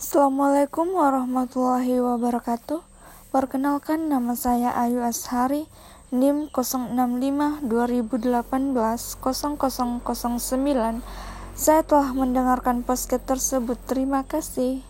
Assalamualaikum warahmatullahi wabarakatuh. Perkenalkan nama saya Ayu Ashari, NIM 065 2018 0009. Saya telah mendengarkan podcast tersebut. Terima kasih.